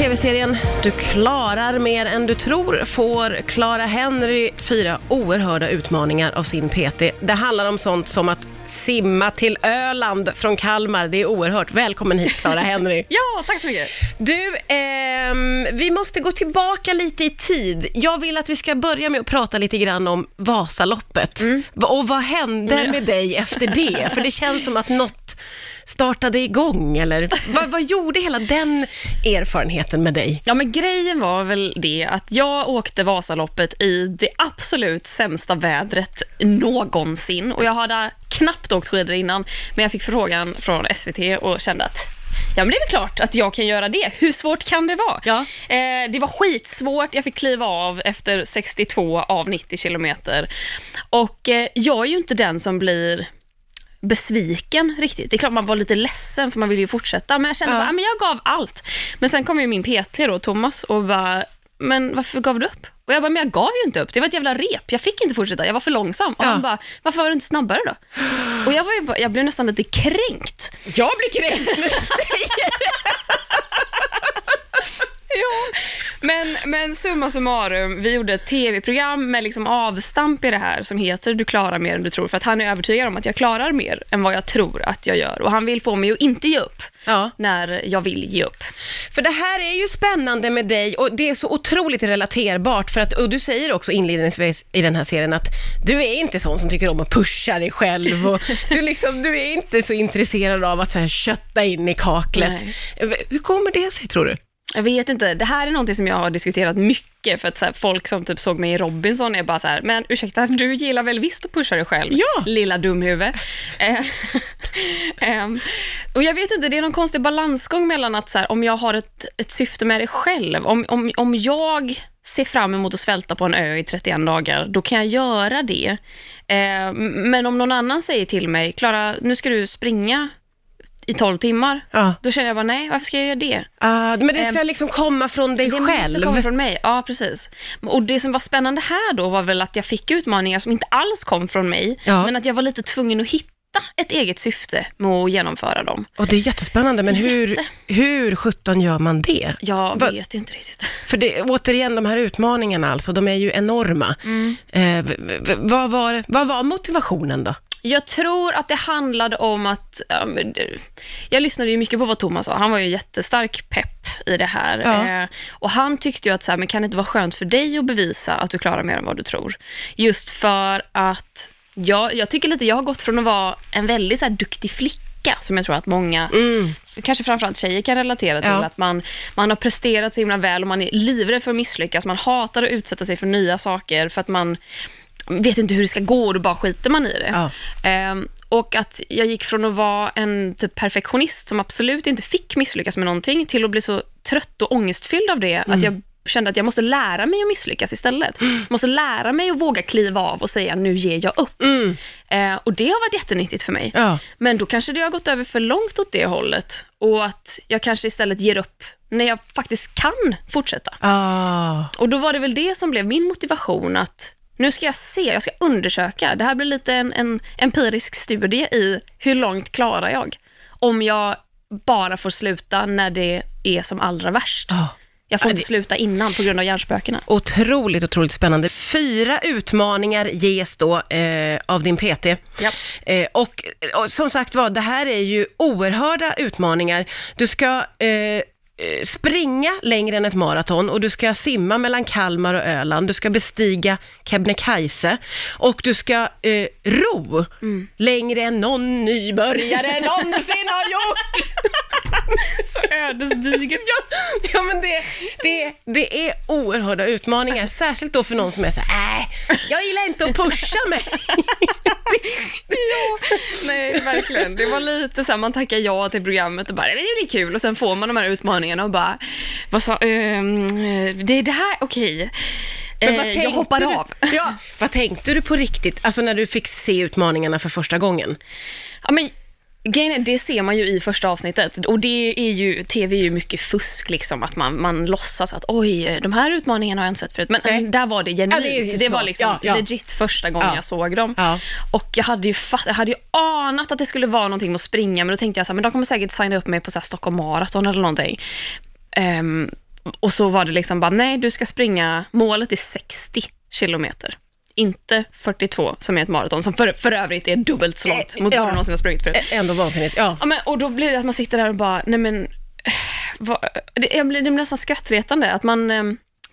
tv-serien Du klarar mer än du tror får Clara Henry fyra oerhörda utmaningar av sin PT. Det handlar om sånt som att simma till Öland från Kalmar. Det är oerhört. Välkommen hit Clara Henry. Ja, tack så mycket. Du, ehm, vi måste gå tillbaka lite i tid. Jag vill att vi ska börja med att prata lite grann om Vasaloppet. Va- Och vad hände Mm. Med dig efter det? För det känns som att något startade igång, eller vad, vad gjorde hela den erfarenheten med dig? Ja, men grejen var väl det att jag åkte Vasaloppet i det absolut sämsta vädret någonsin och jag hade knappt åkt skidor innan, men jag fick frågan från SVT och kände att Ja, men det är väl klart att jag kan göra det. Hur svårt kan det vara? Ja. Eh, det var skitsvårt. Jag fick kliva av efter 62 av 90 kilometer. Och eh, jag är ju inte den som blir besviken riktigt. Det är klart man var lite ledsen för man ville ju fortsätta, men jag kände Ja. bara, "Ah, men jag gav allt. Men sen kom ju min PT då, Thomas, och bara, men varför gav du upp? Och jag bara, men jag gav ju inte upp. Det var ett jävla rep. Jag fick inte fortsätta. Jag var för långsam. Och Ja. han bara, varför var du inte snabbare då? Och jag, var bara, jag blev nästan lite kränkt. Jag blir kränkt när du säger Ja. Men, men summa summarum, vi gjorde ett tv-program med liksom avstamp i det här som heter Du klarar mer än du tror, för att han är övertygad om att jag klarar mer än vad jag tror att jag gör. Och han vill få mig att inte ge upp Ja. när jag vill ge upp. För det här är ju spännande med dig och det är så otroligt relaterbart för att, och du säger också inledningsvis i den här serien att du är inte sån som tycker om att pusha dig själv och du, liksom, du är inte så intresserad av att så här, kötta in i kaklet. Hur kommer det sig tror du? Jag vet inte, det här är någonting som jag har diskuterat mycket, för att så här, folk som typ såg mig i Robinson är bara så här, men ursäkta, du gillar väl visst att pusha dig själv? Ja. Lilla dumhuvud. Eh, ehm, och jag vet inte, det är någon konstig balansgång mellan att så här, om jag har ett, ett syfte med det själv, om, om, om jag ser fram emot att svälta på en ö i 31 dagar, då kan jag göra det. Eh, men om någon annan säger till mig, Klara, nu ska du springa i 12 timmar, Ja. då känner jag bara, nej, varför ska jag göra det? Ah, men det ska Ehm, liksom komma från dig Det själv. måste komma från mig, ja precis. Och det som var spännande här då var väl att jag fick utmaningar som inte alls kom från mig, Ja. men att jag var lite tvungen att hitta ett eget syfte med att genomföra dem. Och det är jättespännande, men hur, Jätte. hur sjutton gör man det? Jag Va- vet inte riktigt. För det, återigen, de här utmaningarna alltså, de är ju enorma. Mm. Eh, vad, var, vad var motivationen då? Jag tror att det handlade om att... det- Jag lyssnade ju mycket på vad Thomas sa. Han var ju jättestark pepp i det här. Ja. Eh, och Han tyckte ju att så här, men kan det inte vara skönt för dig att bevisa att du klarar mer än vad du tror? Just för att jag, jag tycker lite, jag har gått från att vara en väldigt så här, duktig flicka, som jag tror att många, kanske framförallt tjejer kan relatera till, Ja. att man, man har presterat så himla väl och man är livrädd för att misslyckas. Man hatar att utsätta sig för nya saker för att man vet inte hur det ska gå och då bara skiter man i det. Ja. Ehm, och att jag gick från att vara en typ perfektionist som absolut inte fick misslyckas med någonting till att bli så trött och ångestfylld av det att jag kände att jag måste lära mig att misslyckas istället. Måste lära mig att våga kliva av och säga nu ger jag upp. Eh, och det har varit jättenyttigt för mig. Ja. Men då kanske det har gått över för långt åt det hållet och att jag kanske istället ger upp när jag faktiskt kan fortsätta. Ah. Och då var det väl det som blev min motivation att nu ska jag se, jag ska undersöka. Det här blir lite en, en empirisk studie i hur långt klarar jag? Om jag bara får sluta när det är som allra värst. Ah. Jag får Ja, inte sluta innan på grund av hjärnspökena. Otroligt, otroligt spännande. Fyra utmaningar ges då eh, av din PT. Japp. Eh, och, och som sagt var, det här är ju oerhörda utmaningar. Du ska eh, springa längre än ett maraton och du ska simma mellan Kalmar och Öland. Du ska bestiga Kebnekaise och du ska eh, ro längre än någon nybörjare någonsin har gjort. Så ödesdigert. Ja, ja men det, det, det är oerhörda utmaningar, särskilt då för någon som är så här, äh, jag gillar inte att pusha mig. Ja, nej verkligen. Det var lite så här, man tackar ja till programmet och bara, det blir kul och sen får man de här utmaningarna och bara, vad sa, ehm, det är det här, okej. Men vad Eh, jag hoppar du, av. Ja, vad tänkte du på riktigt, alltså när du fick se utmaningarna för första gången? Ja, men, det ser man ju i första avsnittet och det är ju, tv är ju mycket fusk liksom, att man, man låtsas att oj, de här utmaningarna har jag inte sett förut. Men Nej. där var det genuint. Ja, det det, var liksom Ja, ja. legit första gången Ja. jag såg dem. Och jag hade, ju fatt, jag hade ju anat att det skulle vara någonting med att springa, men då tänkte jag så här, men de kommer säkert signa upp mig på så här Stockholm Marathon eller någonting. Ehm, och så var det liksom bara, nej, du ska springa, målet är 60 kilometer. Inte 42 som är ett maraton, som för, för övrigt är dubbelt så långt Eh, mot ja. vad du någonsin har sprungit förut. Ä- Ändå vansinnigt. Ja. Ja, men, och då blir det att man sitter där och bara, nej men, eh, vad, det, det blir nästan skrattretande, att man eh,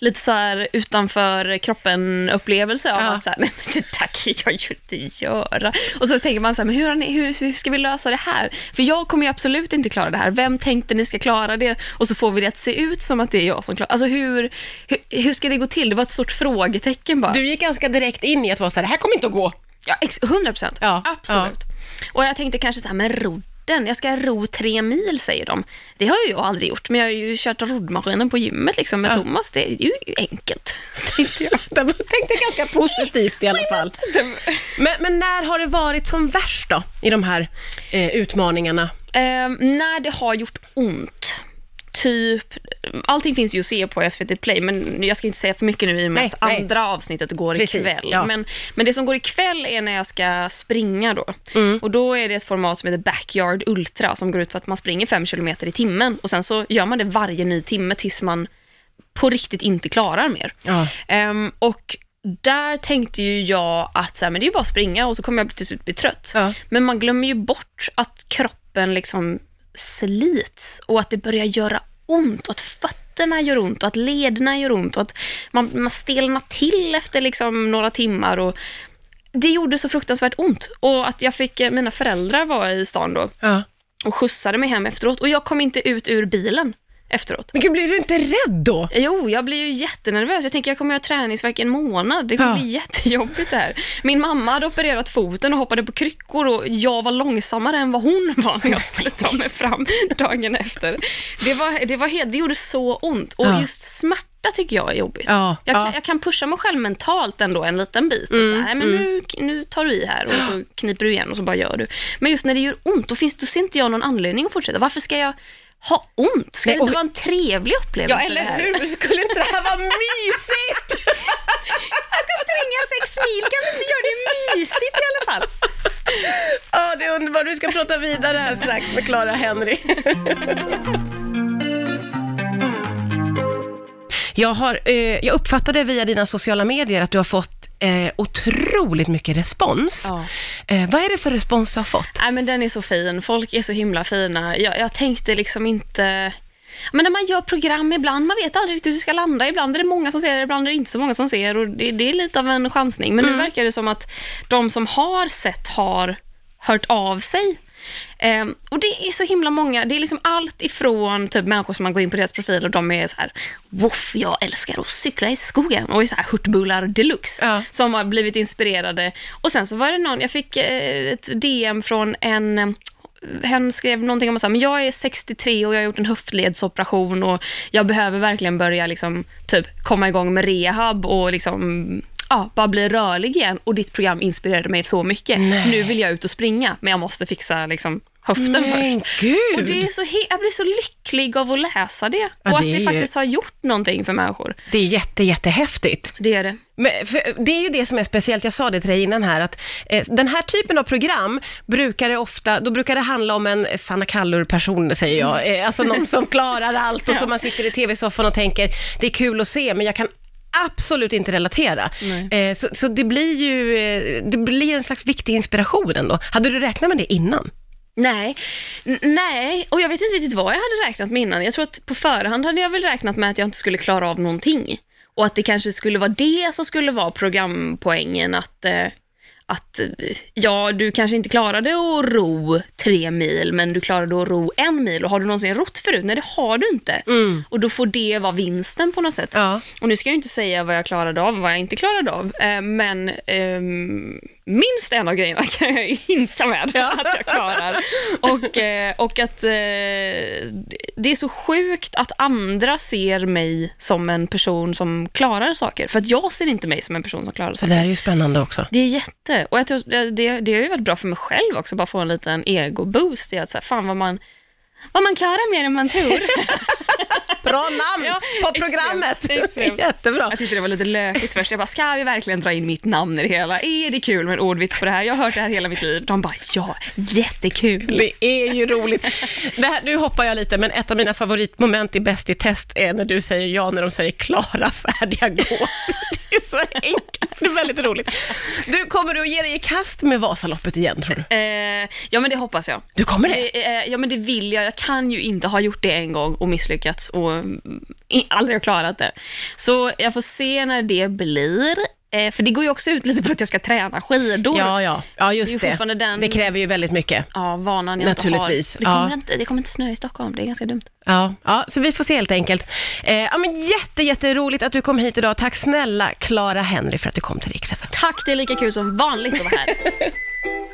lite så här utanför kroppen-upplevelse av Ja. att så här, nej men det där kan jag ju inte göra. Och så tänker man så här, men hur, ni, hur, hur ska vi lösa det här? För jag kommer ju absolut inte klara det här. Vem tänkte ni ska klara det? Och så får vi det att se ut som att det är jag som klarar Alltså hur, hur, hur ska det gå till? Det var ett stort frågetecken bara. Du gick ganska direkt in i att vara så här, det här kommer inte att gå. Ja, ex- 100 procent. Ja, Absolut. Och jag tänkte kanske så här, men rodden, jag ska ro tre mil säger de. Det har ju jag aldrig gjort, men jag har ju kört roddmaskinen på gymmet liksom med Ja. Thomas. Det är ju enkelt, tänkte jag. Tänkte ganska positivt i alla fall. Men, men när har det varit som värst då, i de här eh, utmaningarna? Ehm, när det har gjort ont, typ, allting finns ju att se på SVT Play, men jag ska inte säga för mycket nu i och med Nej, att nej. andra avsnittet går Precis, ikväll. ja. Men, men det som går ikväll är när jag ska springa då. Mm. Och då är det ett format som heter Backyard Ultra, som går ut på att man springer fem kilometer i timmen och sen så gör man det varje ny timme tills man på riktigt inte klarar mer. Ja. Ehm, och där tänkte ju jag att så här, men det är ju bara att springa och så kommer jag till slut bli trött. Ja. Men man glömmer ju bort att kroppen liksom slits och att det börjar göra ont och att fötterna gör ont och att lederna gör ont och att man, man stelnar till efter liksom några timmar. Och det gjorde så fruktansvärt ont och att jag fick, eh, mina föräldrar var i stan då Ja. och skjutsade mig hem efteråt och jag kom inte ut ur bilen efteråt. Men gud, blir du inte rädd då? Jo, jag blir ju jättenervös. Jag tänker jag kommer att ha träningsvärk i en månad. Det kommer Ja. bli jättejobbigt det här. Min mamma hade opererat foten och hoppade på kryckor och jag var långsammare än vad hon var när jag skulle ta mig fram dagen efter. Det, var, det, var helt, det gjorde så ont och Ja. just smärta tycker jag är jobbigt. Ja, Jag, ja. jag kan pusha mig själv mentalt ändå en liten bit. Mm, så här, men nu, nu tar du i här och så kniper du igen och så bara gör du. Men just när det gör ont, då, finns, då ser inte jag någon anledning att fortsätta. Varför ska jag ha ont? Ska det inte vara en trevlig upplevelse Ja, eller här? hur? Skulle inte det här vara mysigt? Jag ska springa sex mil, kan vi inte göra det mysigt i alla fall? Ja, det är underbart. Vi ska prata vidare här strax med Clara Henry. Jag, har, eh, jag uppfattade via dina sociala medier att du har fått eh, otroligt mycket respons. Ja. Eh, vad är det för respons du har fått? Nej, men den är så fin. Folk är så himla fina. Jag, jag tänkte liksom inte... Men när man gör program ibland, man vet aldrig riktigt hur det ska landa. Ibland är det många som ser det, ibland är det inte så många som ser och det, det är lite av en chansning. Men nu verkar det som att de som har sett har hört av sig. Ehm, och det är så himla många. Det är liksom allt ifrån typ människor som man går in på deras profil och de är så här, Woff, jag älskar att cykla i skogen och är så här hurtbullar deluxe Ja. som har blivit inspirerade. Och sen så var det någon, jag fick eh, ett DM från en hen skrev någonting om att men jag är 63 och jag har gjort en höftledsoperation och jag behöver verkligen börja liksom, typ, komma igång med rehab och liksom, ja, bara bli rörlig igen. Och ditt program inspirerade mig så mycket. Nej. Nu vill jag ut och springa, men jag måste fixa liksom, höften Men först. gud! Och det är så jag blir så lycklig av att läsa det. Ja, och att det faktiskt har gjort någonting för människor. Det är jätte, jättehäftigt. Det är det. Men det är ju det som är speciellt, jag sa det till dig innan här, att eh, den här typen av program brukar det ofta, då brukar det handla om en Sanna Kallur-person, säger jag. Eh, alltså någon som klarar allt och Ja. som man sitter i tv-soffan och tänker, det är kul att se, men jag kan absolut inte relatera. Eh, så, så det blir ju, eh, det blir en slags viktig inspiration ändå. Hade du räknat med det innan? Nej, N- nej, och jag vet inte riktigt vad jag hade räknat med innan. Jag tror att på förhand hade jag väl räknat med att jag inte skulle klara av någonting. Och att det kanske skulle vara det som skulle vara programpoängen, att, eh, att eh, ja, du kanske inte klarade att ro tre mil, men du klarade att ro en mil. Och har du någonsin rott förut? Nej, det har du inte. Och då får det vara vinsten på något sätt. Ja. Och nu ska jag inte säga vad jag klarade av och vad jag inte klarade av, eh, men ehm, minst en av grejerna kan jag hinta med att jag klarar. Och, eh, och att eh, det är så sjukt att andra ser mig som en person som klarar saker, för att jag ser inte mig som en person som klarar saker. det här är ju spännande också. Det är jätte, och jag tror, det, det, det har ju varit bra för mig själv också, bara få en liten ego-boost i att så här, fan vad man, vad man klarar mer än man tror. Bra namn Ja, på extremt, programmet. extremt. Jättebra. Jag tyckte det var lite lökigt först. Jag bara, ska vi verkligen dra in mitt namn i det hela? Är det kul med en ordvits på det här? Jag har hört det här hela mitt liv. De bara, ja, jättekul. Det är ju roligt. Det här, nu hoppar jag lite, men ett av mina favoritmoment i Bäst i test är när du säger ja när de säger klara, färdiga, gå. Det är så enkelt, det är väldigt roligt. Du, kommer du att ge dig i kast med Vasaloppet igen, tror du? Eh, ja, men det hoppas jag. Du kommer det? Det, eh, ja, men det vill jag. Jag kan ju inte ha gjort det en gång och misslyckats och mm, aldrig ha klarat det. Så jag får se när det blir. Eh, för det går ju också ut lite på att jag ska träna skidor. Ja, ja, ja Det just ju det. fortfarande den- Det kräver ju väldigt mycket. Ja, vanan jag Naturligtvis, inte har. Det kommer, ja. inte, det kommer inte snö i Stockholm, det är ganska dumt. Ja, ja, så vi får se helt enkelt. Eh, ja, men jätte, jätteroligt att du kom hit idag. Tack snälla Clara Henry för att du kom till Rix FM. Tack, det är lika kul som vanligt att vara här.